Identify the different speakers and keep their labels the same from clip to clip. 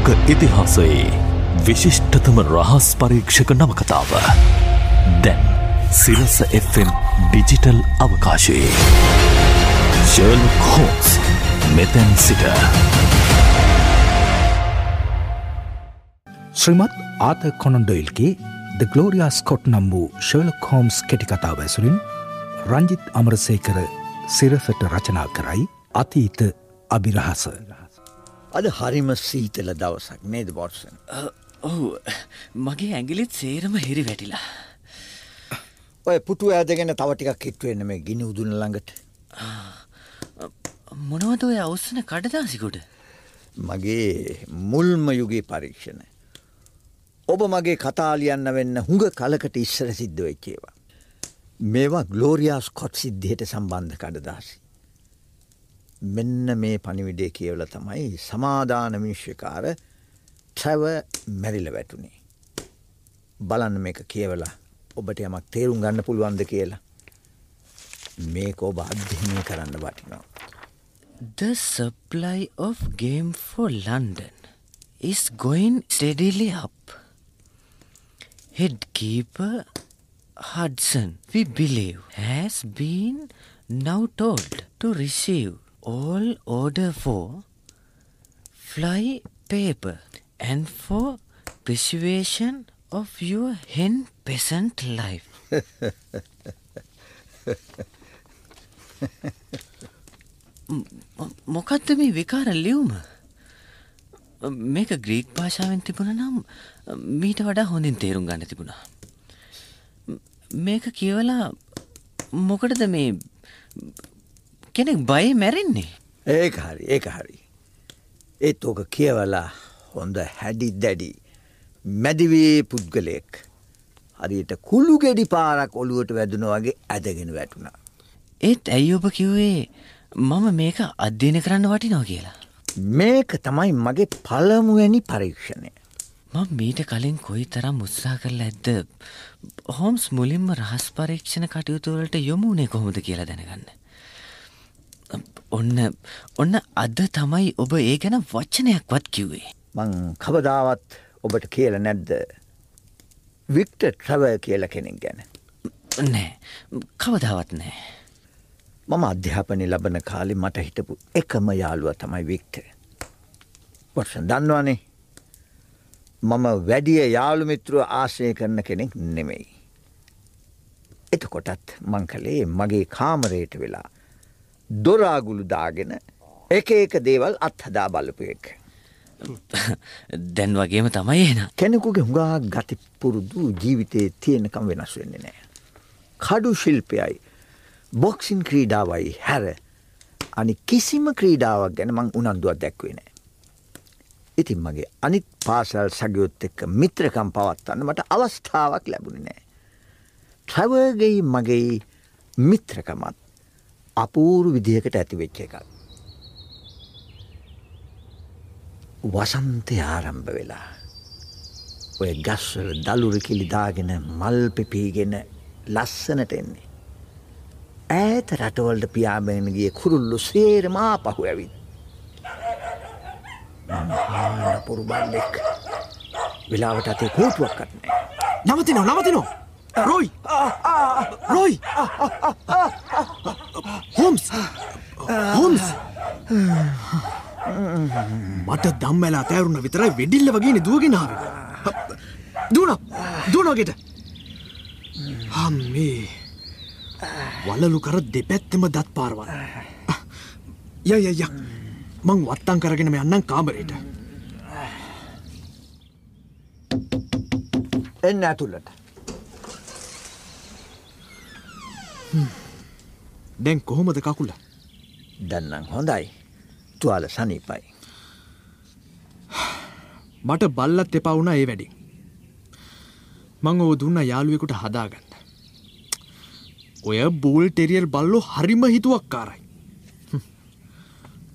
Speaker 1: ලෝක ඉතිහාසයේ විශිෂ්ටතම රහස් පරීක්ෂක නවකතාව. දැන් සිරස FM ඩිජිටල් අවකාශයේ. ශර්ල් හෝස් මෙතැන් සිට.
Speaker 2: ශ්‍රීමත් ආත කොනොන්ඩොයිල්ගේ ද ගලෝරියා ස්කොට් නම් වූ ශර්ලක් හෝම්ස් කෙටිකතාව ඇසුරින් රංජිත් අමරසේකර සිරසට රචනා කරයි අතීත අභිරහස.
Speaker 3: අද හරිම සීතල දවසක් නේද බොට්සන්
Speaker 4: ඔහු මගේ ඇගිලිත් සේරම හිරි වැටිලා.
Speaker 3: ඔය පුටු ඇදගෙන තවටිකක් කිට්වෙන්න මේ ගිනි උදුන ළඟට
Speaker 4: මොනවද ඔය අවස්සන කඩදාසිකුට
Speaker 3: මගේ මුල්ම යුගේ පරීක්ෂණ ඔබ මගේ කතාලියන්න වෙන්න හුඟ කලකට ඉස්සර සිද්ධ වෙච්චේවා. මේවා ගලෝරියාස් කොට් සිද්ධියට සම්බන්ධ කඩදාසි. මෙන්න මේ පනිවිඩේ කියවල තමයි සමාධාන මිශ්‍යකාර ට්‍රැව මැරිල වැටුනේ. බලන්න මේක කියවලා ඔබට යමක් තේරුම් ගන්න පුළුවන්ද කියලා. මේක ඔබ අධ්‍යනය කරන්න වටිනවා.
Speaker 4: The supply of game for London is going steadily up. Headkeeper Hudson, we believe, has been now told to receive all order for fly paper and for preservation of your hen peasant life. මොකක්ද මේ විකාර ලියවම මේක Greek භාෂාවෙන් තිබුණ නම් මීට වඩා හොඳින් තේරුම් ගන්න තිබුණා. මේක කියවලා මොකටද මේ කෙනෙක් බය මැරෙන්නේ.
Speaker 3: ඒක හරි ඒක හරි. ඒත් ඕක කියවලා හොඳ හැඩි දැඩි මැදිවේ පුද්ගලයෙක්. හරියට කුළු ගෙඩි පාරක් ඔළුවට වැදුන වගේ ඇදගෙන වැටුණා.
Speaker 4: ඒත් ඇයි ඔබ කිව්වේ මම මේක අධ්‍යයන කරන්න වටිනවා කියලා.
Speaker 3: මේක තමයි මගේ පළමුවැනි පරීක්ෂණය.
Speaker 4: මං මීට කලින් කොයි තරම් උත්සා කරලා ඇද්ද හෝම්ස් මුලින්ම රහස් පරීක්ෂණ කටයුතුවලට යොමුණේ කොහොමද කියලා දැනගන්න. ඔන්න ඔන්න අද තමයි ඔබ ඒ ගැන වච්චනයක්වත් කිව්වේ.
Speaker 3: මං කවදාවත් ඔබට කියල නැද්ද වික්ට ට්‍රව කියල කෙනෙක් ගැන.
Speaker 4: නෑ කවදාවත් නෑ.
Speaker 3: මම අධ්‍යාපනය ලබන කාලි මට හිටපු එකම යාළුව තමයි වික්ට. පොට්ෂන් දන්නවානේ මම වැඩිය යාළුමිත්‍රුව ආශය කරන කෙනෙක් නෙමෙයි. එතකොටත් මං කළේ මගේ කාමරයට වෙලා දොරාගුළු දාගෙන එක එක දේවල් අත්හදා බලපු එක.
Speaker 4: දැන් වගේම තමයි එන.
Speaker 3: කෙනෙකුගේ හුඟා ගති පුරුදු ජීවිතයේ තියෙනකම් වෙනස් වෙන්නේ නෑ. කඩු ශිල්පයයි බොක්සින් ක්‍රීඩාවයි හැර අනි කිසිම ක්‍රීඩාවක් ගැන මං උනන්දුවක් දැක්වේ නෑ. ඉතින් මගේ අනිත් පාසල් සගයොත් එක්ක මිත්‍රකම් පවත්වන්න මට අවස්ථාවක් ලැබුණ නෑ. ට්‍රවර්ගෙයි මගේ මිත්‍රකමත් අපූරු විදිහකට ඇතිවෙච්ච එකක්. වසන්තය ආරම්භ වෙලා. ඔය ගස්වල දළුර කිලිදාගෙන මල් පෙපීගෙන ලස්සනට එන්නේ. ඈත රටවල්ට පියාබෙන ගිය කුරුල්ලු සේරමා පහු ඇවිත්. මම පුරු බල්ලෙක් වෙලාවට අතේ කෝටුවක් කටනෑ.
Speaker 5: නවතිනෝ නවතිනෝ රොයි රොයි හොම්ස්! හොම්ස්! මට දම්මලා තෑරුණ විතරයි වෙඩිල්ල වගේන දුවගෙනාව දුන දුනගෙට හම්මේ වලලු කර දෙපැත්තෙම දත් පාරවන්න ය ය ය. මං වත්තන් කරගෙනම යන්නම් කාමරයට
Speaker 3: එන්න ඇතුළට
Speaker 5: දැන් කොහොමද කකුල
Speaker 3: දන්නම් හොඳයි තුවාල සනීපයි.
Speaker 5: මට බල්ලත් එපා වුණ ඒ වැඩි. මං ඕ දුන්න යාළුවෙකුට හදාගන්න. ඔය බූල් ටෙරියල් බල්ලෝ හරිම හිතුවක් කාරයි.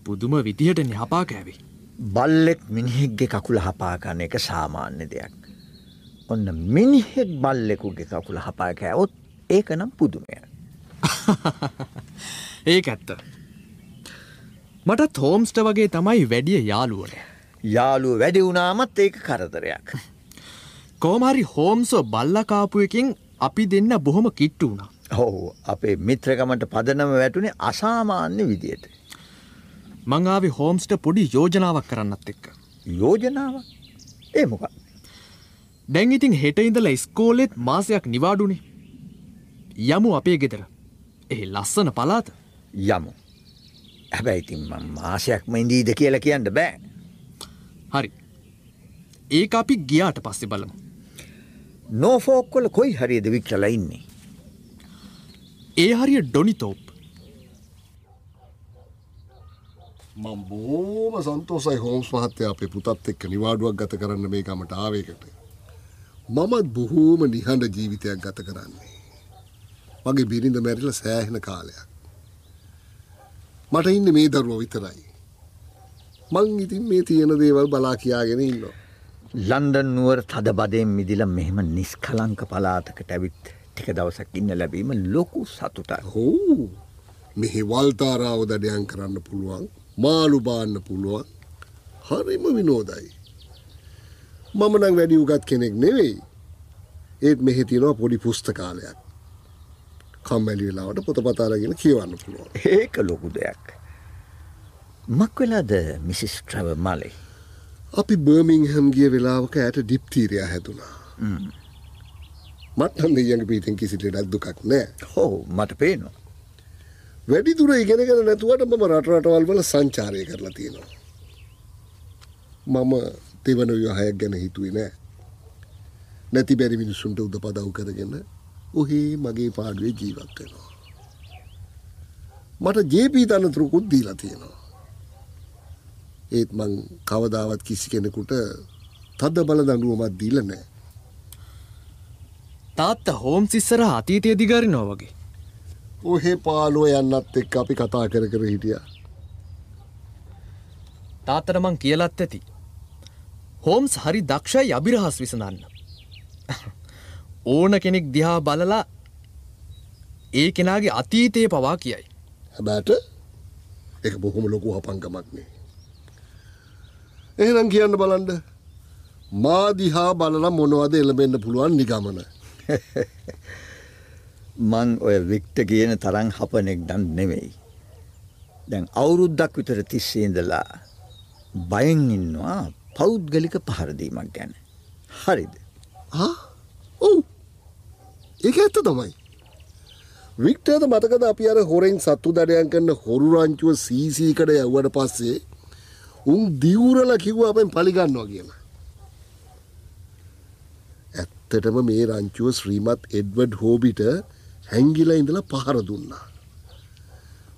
Speaker 5: පුදුම විදිහට නිහපා කෑවේ.
Speaker 3: බල්ලෙක් මිනිහෙක්ගේ කකුල හපාගන්න එක සාමාන්‍ය දෙයක්. ඔන්න මිනිහෙක් බල්ලෙකුගේ කකුල හපා කෑවොත් ඒක නම් පුදුමය.
Speaker 5: ඒක ඇත්ත. මට තෝම්ස්ට වගේ තමයි වැඩිය යාළුවන.
Speaker 3: යාළුව වැඩි වුණාමත් ඒක කරදරයක්.
Speaker 5: කෝමහරි හෝම්සෝ බල්ලකාපුයකින් අපි දෙන්න බොහොම කිට්ටු වුණා.
Speaker 3: ඔහු අපේ මිත්‍රකමට පදනම වැටුනේ අසාමාන්‍ය විදියට.
Speaker 5: මංආාවේ හෝම්ස්ට පොඩි යෝජනාවක් කරන්නත් එක්ක.
Speaker 3: යෝජනාව ඒ මොක
Speaker 5: දැන් ඉතින් හෙට ඉඳල ස්කෝලෙත් මාසයක් නිවාඩුනේ. යමු අපේ ගෙදර. එහි ලස්සන පලාත
Speaker 3: යමු. හැබැයිතින් මාසයක්ම ඉදීද කියලා කියන්න බෑ.
Speaker 5: හරි. ඒ අපි ගියාට පස්සෙ බලමු.
Speaker 3: නෝෆෝක්කොල කොයි හරිද වික්ටල ඉන්නේ.
Speaker 5: ඒ හරිය ඩොනිතෝප්
Speaker 6: මං බෝම සන්තෝසයි හෝම්ස් මහත්තය අපේ පුතත් එක්ක නිවාඩුවක් ගත කරන්න මේ ගමට ආවේකට. මමත් බොහෝම නිහඬ ජීවිතයක් ගත කරන්නේ. මගේ බිරිඳ මැරිල සෑහෙන කාලයක්. මට ඉන්න මේ දරුව විතරයි. මං ඉතින් මේ තියෙන දේවල් බලා කියාගෙන ඉන්නවා.
Speaker 3: ලන්ඩන් නුවර තද බදයෙන් මිදිල මෙහෙම නිස්කලංක පලාතකට ඇවිත් ටික දවසක් ඉන්න ලැබීම ලොකු සතුටක්.
Speaker 6: හෝ මෙහි වල්තාරාව දඩයන් කරන්න පුළුවන් මාළු බාන්න පුළුවන් හරිම විනෝදයි. මම නම් වැඩි උගත් කෙනෙක් නෙවෙයි. ඒත් මෙහෙ තියෙනවා පොඩි පුස්තකාලයක්. කම්මැලි වෙලාවට පොතපතාරගෙන කියවන්න පුළුවන්.
Speaker 3: ඒක ලොකු දෙයක්. මක් වෙලාද මිසිස් ට්‍රව මලේ.
Speaker 6: අපි බර්මිංහම් ගිය වෙලාවක ඇයට ඩිප්තීරය හැදුනා. මට්හන් දෙයගේ පීතෙන් කිසිට ඩක් දුකක් නෑ.
Speaker 3: හෝ මට පේනවා.
Speaker 6: වැඩි දුර ඉගෙනගෙන නැතුවට මම රටරටවල් වල සංචාරය කරලා තියෙනවා. මම දෙවන විවාහයක් ගැන හිතුවේ නෑ. නැති බැරි මිනිස්සුන්ට උද පදව් කරගෙන ඔහේ මගේ පාඩුවේ ජීවත් වෙනවා. මට ජේපී තනතුරුකුත් දීලා තියෙනවා. ඒත් මං කවදාවත් කිසි කෙනෙකුට තද බල දඩුවමත් දීල නෑ.
Speaker 5: තාත්ත හෝම් සිස්සර අතීතය දිගරිනෝ වගේ.
Speaker 6: ඔහෙ පාලුව යන්නත් එක් අපි කතා කර කර හිටිය.
Speaker 5: තාත්තට මං කියලත් ඇති. හෝම්ස් හරි දක්ෂයි අභිරහස් විසඳන්න. ඕන කෙනෙක් දිහා බලලා ඒ කෙනාගේ අතීතයේ පවා කියයි.
Speaker 6: හැබැට එක බොහොම ලොකු හපංකමක්නේ. එහෙනම් කියන්න බලන්ඩ මාදිහා බලල මොනවද එළබෙන්න්න පුළුවන් නිගමන.
Speaker 3: මං ඔය වික්ට කියන තරං හපනෙක් දන් නෙවෙයි. දැන් අවුරුද්දක් විතර තිස්සේඳලා බයෙන් ඉන්නවා පෞද්ගලික පහරදීමක් ගැන. හරිද.
Speaker 6: ඔවු ඒක ඇත්ත තමයි. වික්ටද මතකද අපි අර හොරෙන් සත්තු දඩයන් කරන්න හොරු රංචුව සීසීකට යව්වට පස්සේ උන් දිවුරල කිව්ව අපෙන් පලිගන්නවා කියලා. ඇත්තටම මේ රංචුව ශ්‍රීමත් එඩ්වඩ් හෝබිට හැංගිල ඉඳලා පහර දුන්නා.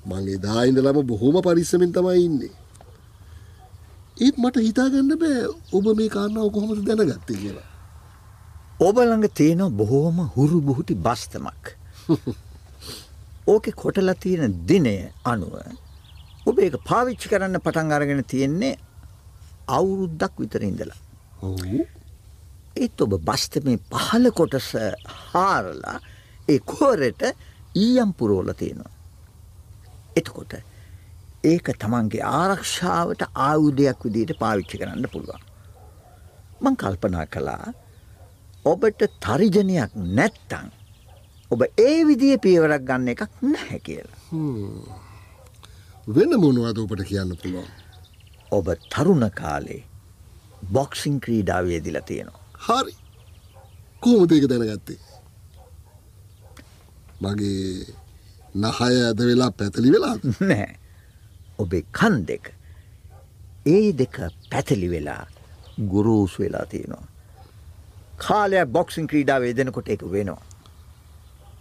Speaker 6: මගේ දායින්දලම බොහොම පරිස්සමෙන් තමයි ඉන්නේ. ඒත් මට හිතාගන්න බෑ ඔබ මේ කාරණාව කොහොමද දැනගත්තේ කියලා.
Speaker 3: ඔබළඟ තියෙන බොහෝම හුරු බුහුටි බස්තමක්. ඕකෙ කොටල තියෙන දිනය අනුව ඔබ ඒක පාවිච්චි කරන්න පටන් අරගෙන තියෙන්නේ අවුරුද්දක් විතර ඉඳලා.
Speaker 6: ඔවු
Speaker 3: ඒත් ඔබ බස්ත මේ පහල කොටස හාරලා ඒ කෝරට ඊයම් පුරෝල තියෙනවා. එතකොට ඒක තමන්ගේ ආරක්ෂාවට ආයුධයක් විදියට පාවිච්චි කරන්න පුළුවන්. මං කල්පනා කළා ඔබට තරිජනයක් නැත්තං. ඔබ ඒ විදිය පියවරක් ගන්න එකක් නැහැ කියලා.
Speaker 6: වෙන මොනවද ඔබට කියන්න පුළුවන්.
Speaker 3: ඔබ තරුණ කාලේ බොක්සිං ක්‍රීඩාවේදිලා තියෙනවා.
Speaker 6: හරි කෝමද ඒක දැනගත්තේ. මගේ නහය ඇද වෙලා පැතලි වෙලා
Speaker 3: නෑ. ඔබේ කන් දෙක. ඒ දෙක පැතලි වෙලා ගුරූසු වෙලා තියෙනවා. කාලයක් බොක්සිං ක්‍රීඩාව යෙදෙනකොට එක වෙනවා.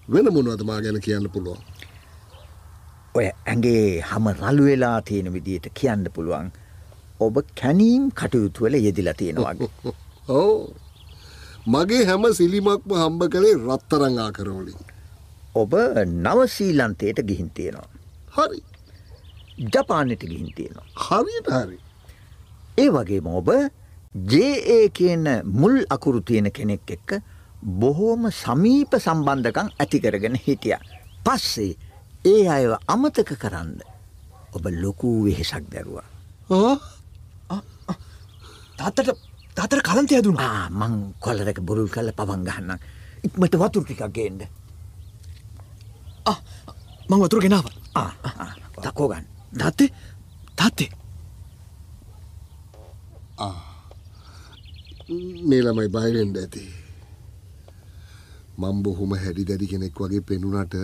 Speaker 6: වෙන මොනවද මා ගැන කියන්න පුළුවන්.
Speaker 3: ඔය ඇගේ හම රළු වෙලා තියෙන විදියට කියන්න පුළුවන්. ඔබ කැනීම් කටයුතුවල යෙදිලා තියෙනවාගේ.
Speaker 6: ඕ මගේ හැම සිලිමක්ම හම්බ කළේ රත්තරංආ කරවලින්.
Speaker 3: ඔබ නවසීලන්තයට ගිහින් තියෙනවා.
Speaker 6: හරි
Speaker 3: ජපානට ගිහින් තියෙනවා.
Speaker 6: හරියට හරි.
Speaker 3: ඒ වගේම ඔබ ජඒ කියන මුල් අකුරු තියෙන කෙනෙක් එක්ක බොහෝම සමීප සම්බන්ධකං ඇතිකරගෙන හිටිය. පස්සේ ඒ අයව අමතක කරන්න ඔබ ලොකූ වෙහෙසක් දැරුවා.
Speaker 6: ආ?
Speaker 5: තාත්තට තාතර කලන්ත ඇදුන
Speaker 3: ආ මං කොල්ලරක බොරුල් කල්ල පවන් ගන්න ඉක්මට වතුර ටිකක් ගේන්ද
Speaker 5: මං වතුර ගෙනාව.
Speaker 3: තකෝගන්න
Speaker 5: තාත්තේ තාත්තේ
Speaker 6: මේ ළමයි බයවෙන්ඩ ඇති. මං බොහොම හැඩි දැඩි කෙනෙක් වගේ පෙනුනට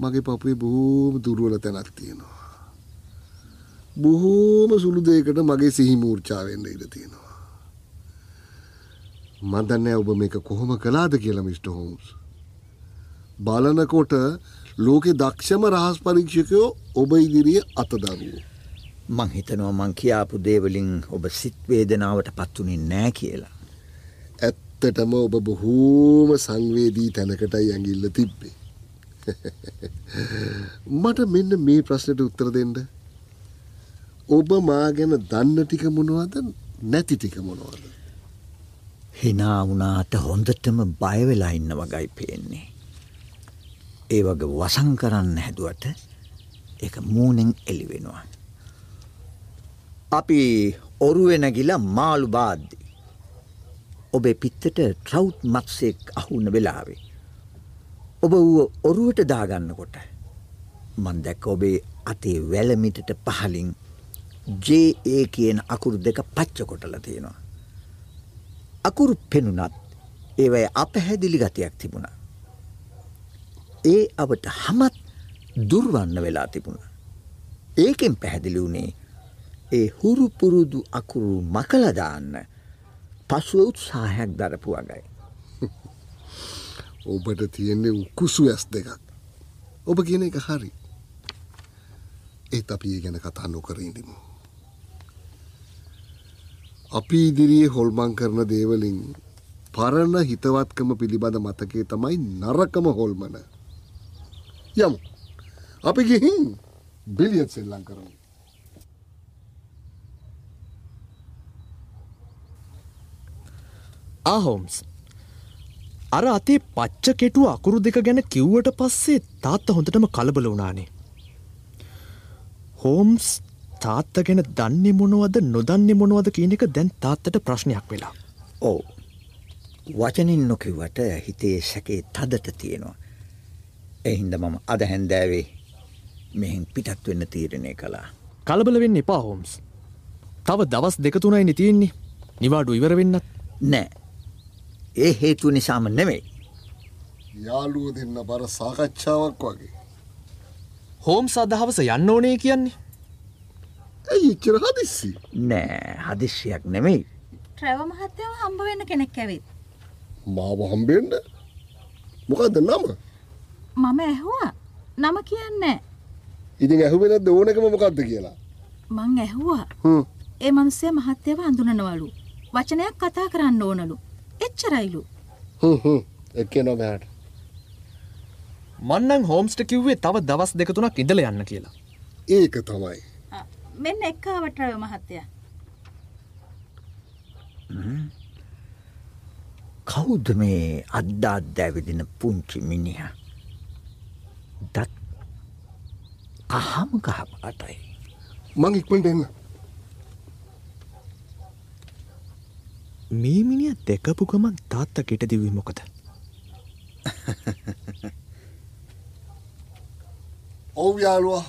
Speaker 6: මගේ පපුේ බොහෝම දුරුවල තැනක් තියෙනවා. බොහෝම සුළු දෙයකට මගේ සිහිමූර්චාවෙන්ට ඉඩ තියෙනවා. මදන්නෑ ඔබ මේක කොහොම කලාද කියලා මිට. හෝම්ස්. බලනකොට ලෝකෙ දක්ෂම රහස් පරීක්ෂකයෝ ඔබ ඉදිරිය අතදරුවෝ.
Speaker 3: මං හිතනවා මං කියාපු දේවලින් ඔබ සිත්වේදනාවට පත්වනේ නෑ කියලා.
Speaker 6: ඇත්තටම ඔබ බොහෝම සංවේදී තැනකටයි ඇඟිල්ල තිබ්බේ. මට මෙන්න මේ ප්‍රශ්නට උත්තර දෙන්න. ඔබ මා ගැන දන්න ටික මොනවද නැති ටික මොනවද.
Speaker 3: හිනා වුණාට හොඳටම බයවෙලා ඉන්න වගයි පේන්නේ. ඒ වගේ වසං කරන්න හැදුවට එක මූනෙන් එලිවෙනවා. අපි ඔරුවෙන ගිලා මාළු බාද්දි. ඔබේ පිත්තට ට්‍රවු් මත්සෙක් අහුන්න වෙලාවේ. ඔබ වූ ඔරුවට දාගන්නකොට. මන් දැක්ක ඔබේ අතේ වැලමිටට පහලින් ජේ කියන අකුරු දෙක පච්ච කොටල තියෙනවා. අකුරු පෙනුනත් ඒවයි අපහැදිලි ගතියක් තිබුණා. ඒ අවට හමත් දුර්වන්න වෙලා තිබුණ. ඒකෙන් පැහැදිලි වුණේ ඒ හුරු පුරුදු අකුරු මකලදාන්න පසුව උත්සාහයක් දරපු වගයි.
Speaker 6: ඔබට තියෙන්නේ උකුසු ඇස් දෙකක්. ඔබ කියන එක හරි. ඒත් අපි ඒ ගැන කතා නොකරඉදිමු. අපි ඉදිරියේ හොල්මං කරන දේවලින් පරණ හිතවත්කම පිළිබඳ මතකේ තමයි නරකම හොල්මන. යමු. අපි ගිහින් බිලියත් සෙල්ලං කරමු.
Speaker 5: ආහෝම්ස් අර අතේ පච්ච කෙටුව අකුරු දෙක ගැන කිව්වට පස්සේ තාත්ත හොඳටම කලබල වුණානේ. හෝම්ස් තාත්ත ගැන දන්නේ මොනවද නොදන්නේ මොනවද කියන එක දැන් තාත්තට ප්‍රශ්නයක් වෙලා.
Speaker 3: ඕ වචනින් නොකිවට හිතේ සැකේ තදට තියෙනවා. එහින්ද මම අද හැන්දෑවේ මෙහින් පිටත් වෙන්න තීරණය කළා.
Speaker 5: කලබල වෙන්න එපා හෝම්ස්. තව දවස් දෙක තුනයි නිතියෙන්නේ නිවාඩු ඉවර වෙන්නත්
Speaker 3: නෑ. ඒ හේතුව නිසාම නෙමෙයි.
Speaker 6: යාළුව දෙන්න බර සාකච්ඡාවක් වගේ.
Speaker 5: හෝම්ස් අදහවස යන්න ඕනේ කියන්නේ.
Speaker 6: ඇයි එච්චර හදිස්සි.
Speaker 3: නෑ හදිස්සියක් නෙමෙයි.
Speaker 7: ට්‍රැව මහත්තයව හම්බ වෙන්න කෙනෙක් ඇවිත්.
Speaker 6: මාව හම්බෙන්ඩ මොකක්ද නම
Speaker 7: මම ඇහුවා නම කියන්නේ
Speaker 6: ඉතින් ඇහුවෙනද ඕනකම මොකක්ද කියලා.
Speaker 7: මං ඇහුවා
Speaker 6: හ්ම්.
Speaker 7: ඒ මනුස්සය මහත්තයව හඳුනනවලු. වචනයක් කතා කරන්න ඕනලු. එච්චරයිලු.
Speaker 6: හ්ම් හ්ම්. එක්කේ නොමෑට.
Speaker 5: මන්නං හෝම්ස්ට කිව්වේ තව දවස් දෙක තුනක් ඉඳල යන්න කියලා.
Speaker 6: ඒක තමයි.
Speaker 7: මෙන්න එක්කාව ට්‍රැව මහත්තය.
Speaker 3: කවුද මේ අද්දාත් දැවිදින පුංචි මිනිහ. දත් කහම කහපාටයි.
Speaker 6: මං ඉක්මට එන්න.
Speaker 5: මේ මිනිිය දෙකපු ගමන් තාත්ත කෙට දිවී මොකද.
Speaker 6: ඔව් යාළුවා.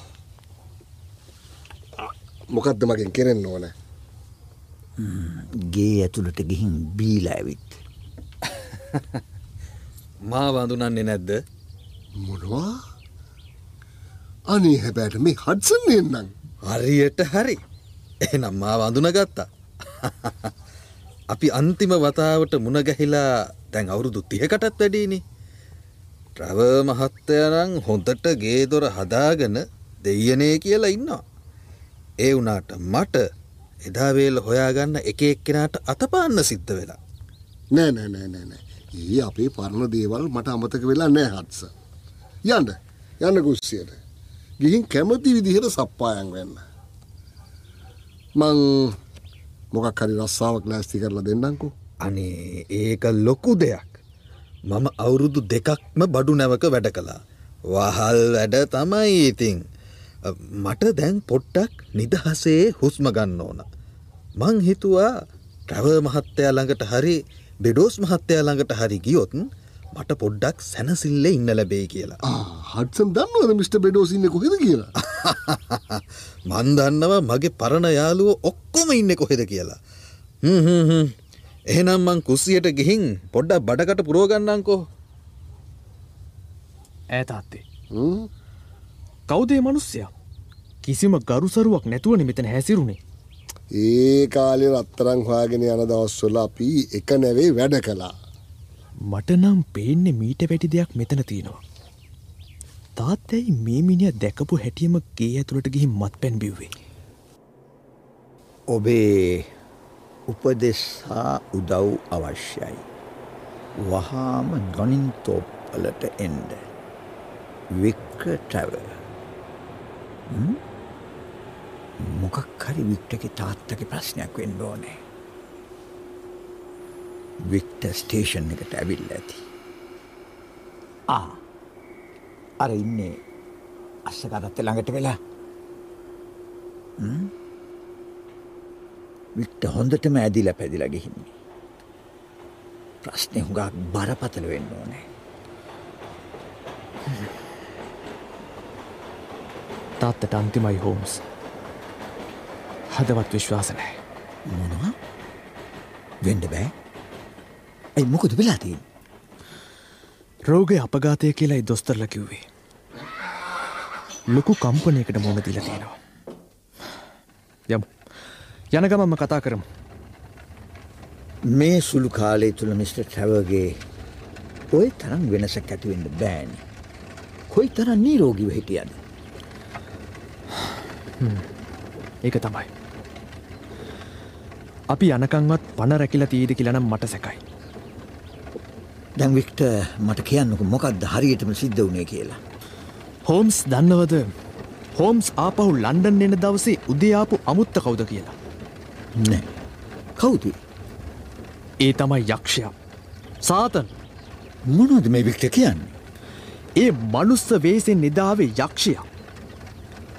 Speaker 6: මොකක්ද මගෙන් කෙරෙන්න ඕන?
Speaker 3: ගේ ඇතුළට ගිහින් බීල ඇවිත්.
Speaker 8: මා වඳුනන්නේ නැද්ද?
Speaker 6: මොනවා? අනේ හැබැට මේ හඩසන් එන්නම්.
Speaker 8: හරියට හරි. එනම් මා වඳුන ගත්තා අපි අන්තිම වතාවට මුණගැහිලා දැන් අවුරුදු තියකටත් වැඩීනි ට්‍රව මහත්තයනං හොඳට ගේදොර හදාගෙන දෙයනේ කියලා ඉන්නවා. ඒ වනාට මට එදාවේල හොයාගන්න එක එක්කෙනට අතපාන්න සිද්ධ වෙලා.
Speaker 6: නෑ නෑ නෑ නෑ නෑ. ඒ අපේ පරණ දේවල් මට අමතක වෙලා නෑ හත්ස. යන්ඩ යන්න කුස්සියට. ගිහින් කැමති විදිහට සප්පායන් වෙන්න. මං මොකක් හරි රස්සාාවක් ලෑස්ති කරලා දෙන්නංකු
Speaker 8: අනේ ඒක ලොකු දෙයක්. මම අවුරුදු දෙකක්ම බඩු නැවක වැඩ කළා. වහල් වැඩ තමයි ඉතිං මට දැන් පොට්ටක් නිදහසේ හුස්ම ගන්න ඕන. මං හිතුවා ට්‍රව මහත්තයා ළඟට හරි බෙඩෝස් මහත්තයා ළඟට හරි ගියොත් මට පොඩ්ඩක් සැනසිල්ල ඉන්න ලැබේ කියලා.
Speaker 6: හටසන් දන්නවද මිට. බෙඩෝසින්න කොහෙද කියලා.
Speaker 8: මන් දන්නවා මගේ පරණ යාළුව ඔක්කොම ඉන්න කොහෙද කියලා. හ්ම් හ්ම් හ්ම්. එහෙනම් මං කුස්සියට ගිහින් පොඩ්ඩක් බඩකට පුරෝගන්නංකෝ.
Speaker 5: ඇතාත්තේ. කෞදේ මනුස්්‍යයා කිසිම ගරුසරුවක් නැතුවන මෙතන හැසිරුණේ.
Speaker 6: ඒ කාලෙ රත්තරං හොයාගෙන යන දවස්වල අපි එක නැවේ වැඩ කලා.
Speaker 5: මට නම් පේන්නේ මීට වැටි දෙයක් මෙතන තියෙනවා. තාත්තැයි මේ මිනිිය දැකපු හැටියම ගේ ඇතුළට ගිහින් මත් පැන් බිව්වේ.
Speaker 3: ඔබේ උපදෙස්හා උදව් අවශ්‍යයි. වහාම නොනින්තෝප්වලට එන්ඩ. වික්ක ටැව. මොකක් හරි වික්ටක තාත්තක ප්‍රශ්නයක් වෙන්න ඕනේ. වික්ට ස්ටේෂන් එකට ඇවිල්ල ඇති. ආ. අර ඉන්නේ අස්සකරත්ත ළඟට වෙලා. වික්ට හොඳටම ඇදිල පැදිල ගිහින්නේ. ප්‍රශ්නය හුඟක් බරපතල වෙන්න ඕනේ.
Speaker 5: තාත්තට අන්තිමයි හෝම්ස් හදවත් විශ්වාස නෑ
Speaker 3: මොනවා? වෙන්ඩ බෑ ඇයි මොකද වෙලාතින්
Speaker 5: රෝගය අපගාතය කියලායි දොස්තරල කිව්වේ ලොකු කම්පනයකට මොන දිල තියෙනවා යම් යන ගමම්ම කතා කරමු
Speaker 3: මේ සුළු කාලය තුළ මිට. ටැවගේ ඔය තරම් වෙනසක් ඇතිවෙන්න බෑනි. කොයි තරන් නීරෝගිව හිටියද.
Speaker 5: ඒක තමයි. අපි යනකංවත් පණ රැකිල තීද කියලනම් මට සැකයි.
Speaker 3: දැන්වික්ට මට කියන්නක මොකක්ද හරියටම සිද්ධ වුණේ කියලා.
Speaker 5: හෝම්ස් දන්නවද හෝම්ස් ආපහු ලන්ඩන් එන දවසේ උදයාපු අමුත්ත කවුද කියලා.
Speaker 3: නෑ කවුද
Speaker 5: ඒ තමයි යක්ෂයා. සාතන්
Speaker 3: මොනොද මේ වික්ට කියන්නේ.
Speaker 5: ඒ මනුස්ස වේසෙන් නිදාවේ යක්ෂයා.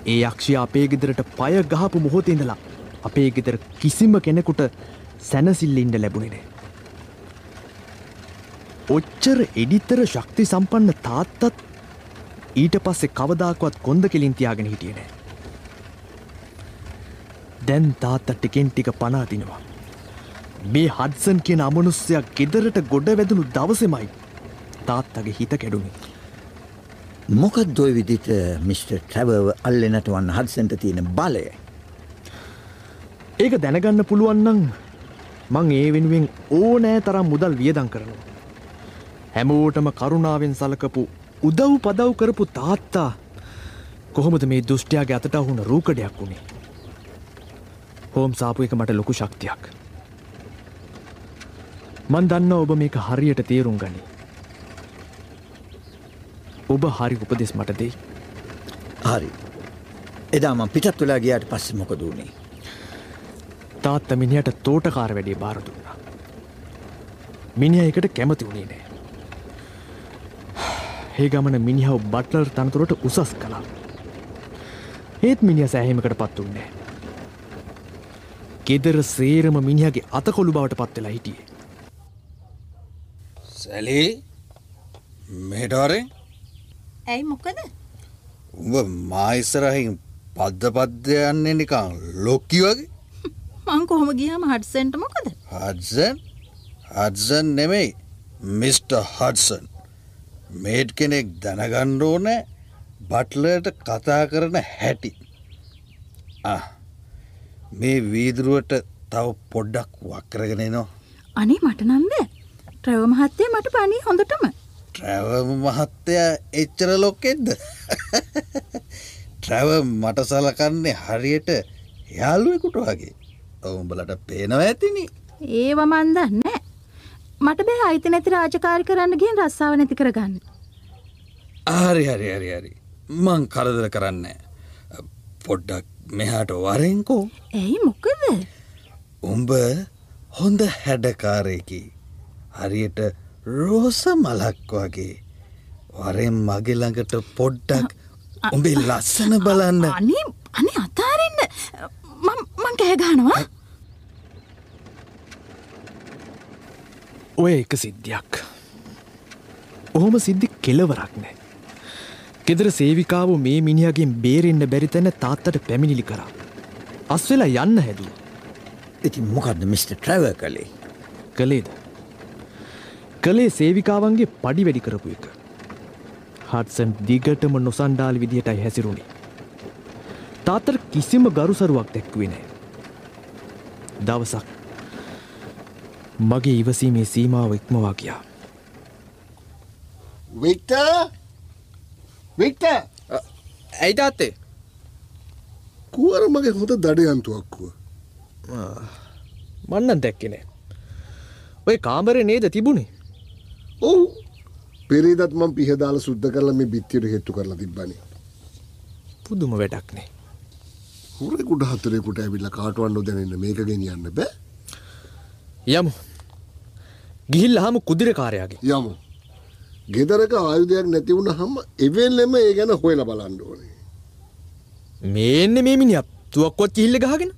Speaker 5: ඒ යක්ෂය අපේ ගෙදරට පය ගහපු මොහොතඉඳලා අපේ ගෙදර කිසිම කෙනෙකුට සැනසිල්ලින්ට ලැබුණෙනේ. ඔච්චර එඩිත්තර ශක්ති සම්පන්න තාත්තත් ඊට පස්සේ කවදාකුවත් කොන්ද කෙලින් තියාගෙන හිටියනෑ. දැන් තාත්ත ටිකෙන් ටික පනාතිනවා. මේ හඩසන් කියෙන අමනුස්්‍යයක් ගෙදරට ගොඩ වැදුණු දවසමයි තාත්තගේ හිත කැඩුණේ.
Speaker 3: මොකත් දොයි විදිට මිට. ට්‍රැවව අල්ලෙනට වන්න හත්සන්ට තියෙන බලය.
Speaker 5: ඒක දැනගන්න පුළුවන්නම් මං ඒ වෙනුවෙන් ඕනෑ තරම් මුදල් වියදං කරනවා. හැමෝටම කරුණාවෙන් සලකපු උදව් පදව් කරපු තාත්තා කොහොමද මේ දුෘෂ්ටයාගේ අතට හුණ රූකඩයක් වුණේ. හෝම් සාපු එක මට ලොකු ශක්තියක්. මන් දන්න ඔබ මේක හරියට තේරුම් ගනි. ඔබ හරි උපදෙස් මට දෙයි.
Speaker 3: හරි. එදාම පිටත් වෙලා ගියාට පස්ස මොකදූනේ.
Speaker 5: තාත්ත මිනිහට තෝටකාර වැඩේ බාර දුන්නා. මිනිහ එකට කැමති වුණේ නෑ. ඒ ගමන මිනිහව බට්ලර් තනතුරට උසස් කලා. ඒත් මිනිිය සෑහෙමකට පත්තුන්නේ. ගෙදර සේරම මිනිහගේ අතකොළු බවට පත්වෙලා හිටියේ.
Speaker 8: සැලී මෙටවරෙන්
Speaker 7: ඇයි මොකද
Speaker 8: උඹ මායිස්සරහින් පද්ද පද්‍යයන්නේ නිකං ලොක්කි වගේ
Speaker 7: මං කොහොම ගියාම හඩසෙන්ට මොකද
Speaker 8: හඩසන් හඩසන් නෙමෙයි මිස්ට හඩසන් මේට් කෙනෙක් දැනගණ්ඩෝ නෑ බට්ලට කතා කරන හැටි. මේ වීදුරුවට තව පොඩ්ඩක් වක්කරගෙනනවා
Speaker 7: අනේ මට නම්ද ට්‍රව මහත්තය මට පනී හොඳටම.
Speaker 8: ට්‍රැව මහත්තය එච්චර ලොක්කෙද්ද ට්‍රැව මට සලකන්නේ හරියට යාළුවෙකුට වගේ. ඔවුඹලට පේනව ඇතිනි.
Speaker 7: ඒව මන්දන්න මට බෑ අයිති නැති රාජකාරි කරන්න ගෙන් රස්සාාව නැති කරගන්න.
Speaker 8: ආරි හරි හරි හරි. මං කරදර කරන්න පොඩ්ඩක් මෙහාට වරෙන්කෝ.
Speaker 7: ඇයි මොකද?
Speaker 8: උඹ හොඳ හැඩකාරයකි. හරියට රෝස මලක් වගේ. වරෙන් මගෙළඟට පොඩ්ඩක් උඹේ ලස්සන බලන්න.
Speaker 7: අනේ අනේ අතාරෙන්න්න මං කෑගානවා
Speaker 5: ඔය එක සිද්ධියක්. ඔහොම සිද්ධි කෙලවරක් නෑ. ගෙදර සේවිකාව මේ මිනිහගෙන් බේරෙන්න්න බැරිතැන තාත්තට පැමිණිලි කරා. අස් වෙලා යන්න හැදුව.
Speaker 3: ඉතින් මොකක්ද මිට. ට්‍රව කළේ.
Speaker 5: කළේද. කළේ සේවිකාවන්ගේ පඩි වැඩි කරපු එක. හටසන් දිගටම නොසන්ඩාල් විදිහටයි හැසිරුණි. තාත්තර කිසිම ගරුසරුවක් දැක්වේ නෑ. දවසක් මගේ ඉවසීමේ සීමාව ඉක්මවා ගියා.
Speaker 6: වික්ට වික්ට
Speaker 5: ඇයි තාත්තේ?
Speaker 6: කුවර මගේ හොඳ දඩයන්තුවක්කුව
Speaker 5: මන්නන් දැක්කෙනෑ. ඔය කාමරය නේද තිබුණේ?
Speaker 6: ඔවු. පෙරේදත් මං පිහදාල සුද්ද කරලා මේ බිත්තියට හෙට්ටු කරලා තිබ්බනි.
Speaker 5: පුදුම වැඩක්නේ.
Speaker 6: හුරෙකුට හතරෙකුට ඇවිල්ල කාටුවන්න දැනන්න මේක ගෙනියන්න බෑ
Speaker 5: යමු. ගිහිල් හම කුදිර කාරයාගේ
Speaker 6: යමු ගෙදරක ආයුධයක් නැතිවුණ හම එවෙල්ලෙම ඒ ගැන හොයල බලන්න ඕනේ
Speaker 5: මේන්න මේ මිනිිය තුවක්කොත් කිහිල්ල ගහගෙන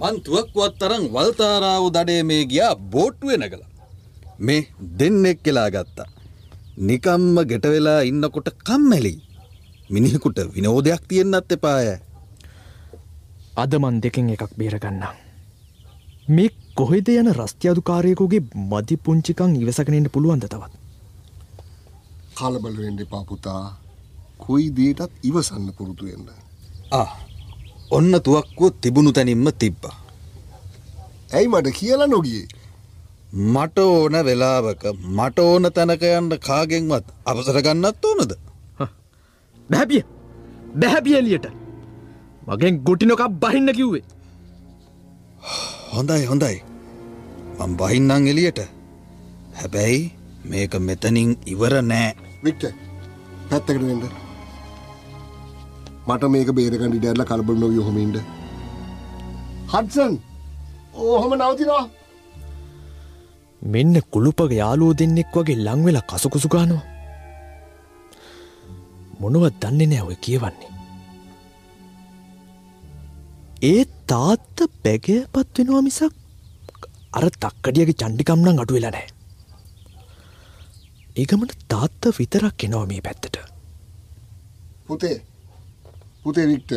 Speaker 8: මන් තුවක්වත් තරම් වල්තාරාව දඩේ මේ ගියා බෝට්ටුවේ නැගලා. මේ දෙන්නෙක් කියලා ගත්තා. නිකම්ම ගෙටවෙලා ඉන්නකොට කම්මැලි. මිනිහෙකුට විනෝදයක් තියෙන්න්නත් එපාය.
Speaker 5: අදමන් දෙකෙන් එකක් බේරගන්න. මේ කොහෙද යන රස්්ට්‍යධකාරයකුගේ මධි පුංචිකං ඉවසගෙනට පුළුවන්ද තවත්.
Speaker 6: කලබලවෙන්ඩ පාපුතා කොයි දේටත් ඉවසන්න පුරුතු වෙන්න.
Speaker 8: ආ ඔන්න තුවක්කුව තිබුණු තැනින්ම තිබ්බා.
Speaker 6: ඇයි මට කියලා නොගියේ
Speaker 8: මට ඕන වෙලාවක මට ඕන තැනක යන්න කාගෙන්වත් අවසර ගන්නත් ඕනද.
Speaker 5: බැහැපිය බැහැපියලියට මගෙන් ගොටිනොකක් බහින්න කිව්වේ
Speaker 8: හොඳයි හොඳයි. මං බහින්නං එලියට හැබැයි මේක මෙතනින් ඉවර නෑ.
Speaker 6: වික්ට පැත්තකට වෙන්ඩ මට මේක බේරකඩි ඩැල්ල කලබල නොව යොහොමින්ට හත්සන් ඕහොම නවතිනවා.
Speaker 5: මෙන්න කුළුපග යාලුව දෙන්නෙක් වගේ ලංවෙලා කසකුසු ගානවා මොනවත් දන්නේ නෑ ඔය කියවන්නේ ඒ තාත්ත බැගය පත්වෙනවා මිසක් අර තක්කඩියගේ චණ්ඩිකම්නං අඩු වෙලා නෑ ඒගමට තාත්ත විතරක් එනවා මේ පැත්තට.
Speaker 6: පුතේ. පුතේ වික්ට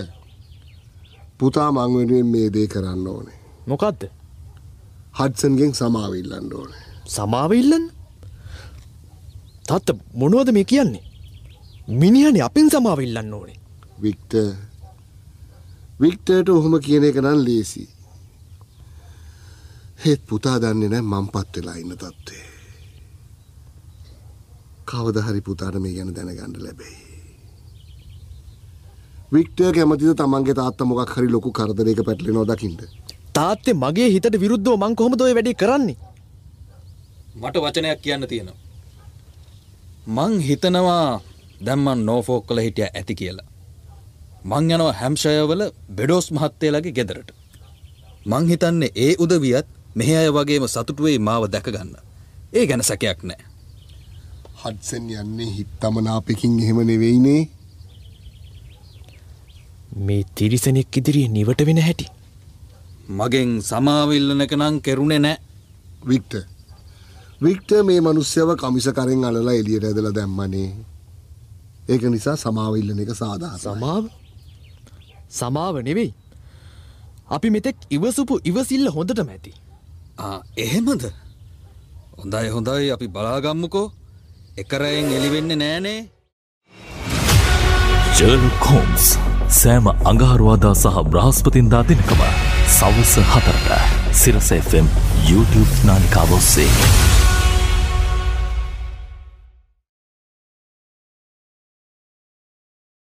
Speaker 6: පුතා මංවෙනුවෙන් මේ දේ කරන්න ඕනේ.
Speaker 5: මොකක්ද
Speaker 6: හඩසන්ගෙන් සමාවිල්ලන්න ඕනේ.
Speaker 5: සමාවඉල්ලන්න තාත්ත මොනුවද මේ කියන්නේ? මිනිහනි අපින් සමාවිල්ලන්න ඕනේ.
Speaker 6: වික්ට වික්ටට ඔහොම කියන එක නම් ලේසි. හෙත් පුතා දන්නේ නෑ මං පත් වෙලා ඉන්න තත්ත්වේ කවද හරි පුතාට මේ ගැන දැනගණඩ ලැබෙයි. වික්ටර් කැමතිද තමන්ගේ තාත්ත මොකක් හරි ලොකු කරදරයක පැටලි නොදකිට
Speaker 5: තාත්තේ මගේ හිතට විරුද්ධෝ මං කොහොමදොය වැඩි කරන්නේ?
Speaker 8: මට වචනයක් කියන්න තියෙනවා. මං හිතනවා දැම්මන් නෝෆෝක් කළ හිටිය ඇති කියලා. මං යනවා හැම්ෂයවල බෙඩෝස් මහත්තේලගේ ගෙදරට. මං හිතන්නේ ඒ උදවියත් මෙහ අය වගේම සතුටුවේ මාව දැකගන්න. ඒ ගැන සැකයක් නෑ.
Speaker 6: හඩසන් යන්නේ හිත්තමනාපකින් එහෙම නෙවෙයිනේ
Speaker 5: මේ තිරිසනෙක් ඉදිරියේ නිවට වෙන හැටි
Speaker 8: මගෙන් සමාවිල්ලනක නං කෙරුණෙ නෑ.
Speaker 6: වික්ට වික්ට මේ මනුස්්‍යව කමිස කරෙන් අලලා එලියට ඇදල දැම්මනේ ඒක නිසා සමාවිල්ලන එක සාදා
Speaker 5: සමාව සමාව නෙවෙයි. අපි මෙතෙක් ඉවසුපු ඉවසිල්ල හොඳට මැති
Speaker 8: ආ, එහෙමද? හොඳයි හොඳයි. අපි බලාගම්මුකෝ. එකරයෙන් එලිවෙන්න නෑනේ
Speaker 1: ජර්ලොක් හෝම්ස් සෑම අඟහරුවාදා සහ බ්‍රහස්පතින්දා දිනකම සවස හතරට සිරස FM YouTube නාලිකාවොස්සේ.